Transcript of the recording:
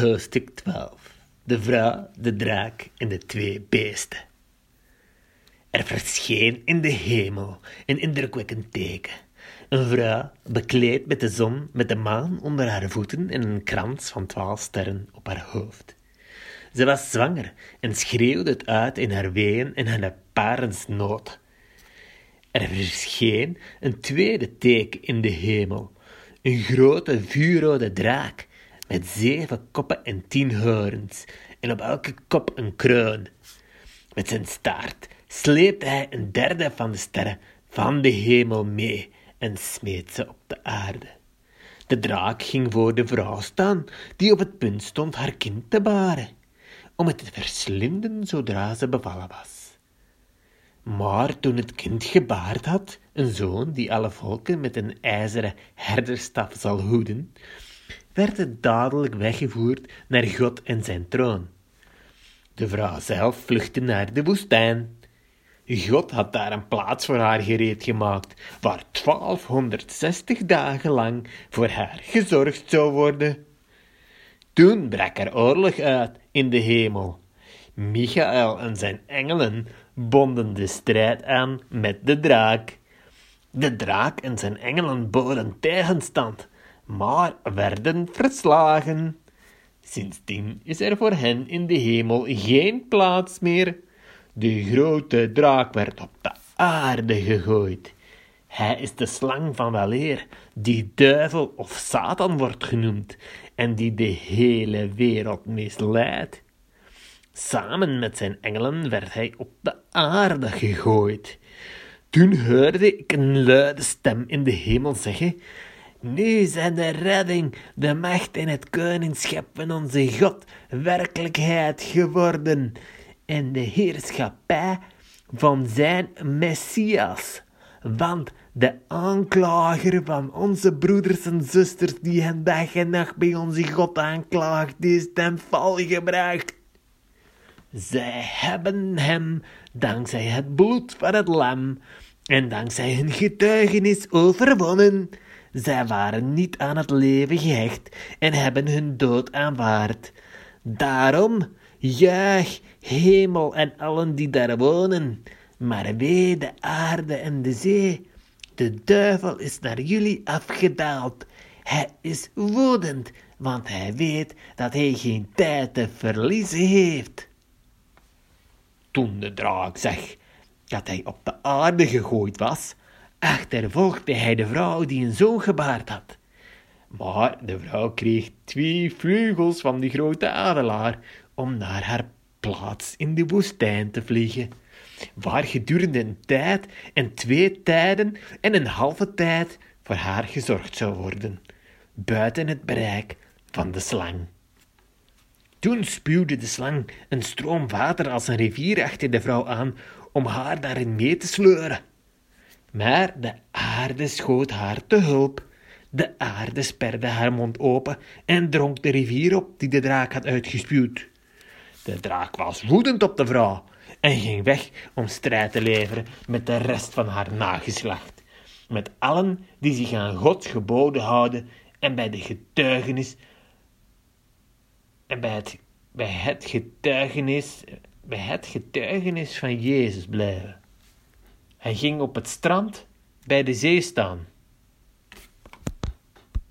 Hoofdstuk 12 De vrouw, de draak en de twee beesten. Er verscheen in de hemel een indrukwekkend teken. Een vrouw, bekleed met de zon, met de maan onder haar voeten en een krans van twaalf sterren op haar hoofd. Ze was zwanger en schreeuwde het uit in haar ween en haar parensnood. Er verscheen een tweede teken in de hemel, een grote vuurrode draak met zeven koppen en tien horens, en op elke kop een kroon. Met zijn staart sleepte hij een derde van de sterren van de hemel mee en smeet ze op de aarde. De draak ging voor de vrouw staan, die op het punt stond haar kind te baren, om het te verslinden zodra ze bevallen was. Maar toen het kind gebaard had, een zoon die alle volken met een ijzeren herderstaf zal hoeden, werd het dadelijk weggevoerd naar God en zijn troon. De vrouw zelf vluchtte naar de woestijn. God had daar een plaats voor haar gereed gemaakt, waar 1260 dagen lang voor haar gezorgd zou worden. Toen brak er oorlog uit in de hemel. Michael en zijn engelen bonden de strijd aan met de draak. De draak en zijn engelen boden tegenstand, maar werden verslagen. Sindsdien is er voor hen in de hemel geen plaats meer. De grote draak werd op de aarde gegooid. Hij is de slang van weleer, die duivel of Satan wordt genoemd en die de hele wereld misleidt. Samen met zijn engelen werd hij op de aarde gegooid. Toen hoorde ik een luide stem in de hemel zeggen: Nu zijn de redding, de macht en het koningschap van onze God werkelijkheid geworden en de heerschappij van zijn Messias. Want de aanklager van onze broeders en zusters, die hen dag en nacht bij onze God aanklaagt, is ten val gebracht. Zij hebben hem, dankzij het bloed van het lam en dankzij hun getuigenis overwonnen. Zij waren niet aan het leven gehecht en hebben hun dood aanvaard. Daarom, juich, hemel en allen die daar wonen, maar wee de aarde en de zee. De duivel is naar jullie afgedaald. Hij is woedend, want hij weet dat hij geen tijd te verliezen heeft. Toen de draak zag dat hij op de aarde gegooid was, achtervolgde hij de vrouw die een zoon gebaard had. Maar de vrouw kreeg twee vleugels van de grote adelaar om naar haar plaats in de woestijn te vliegen, waar gedurende een tijd en twee tijden en een halve tijd voor haar gezorgd zou worden, buiten het bereik van de slang. Toen spuwde de slang een stroom water als een rivier achter de vrouw aan om haar daarin mee te sleuren. Maar de aarde schoot haar te hulp. De aarde sperde haar mond open en dronk de rivier op die de draak had uitgespuwd. De draak was woedend op de vrouw en ging weg om strijd te leveren met de rest van haar nageslacht, met allen die zich aan Gods geboden houden en bij de getuigenis en bij het, bij het getuigenis bij het getuigenis van Jezus blijven. Hij ging op het strand bij de zee staan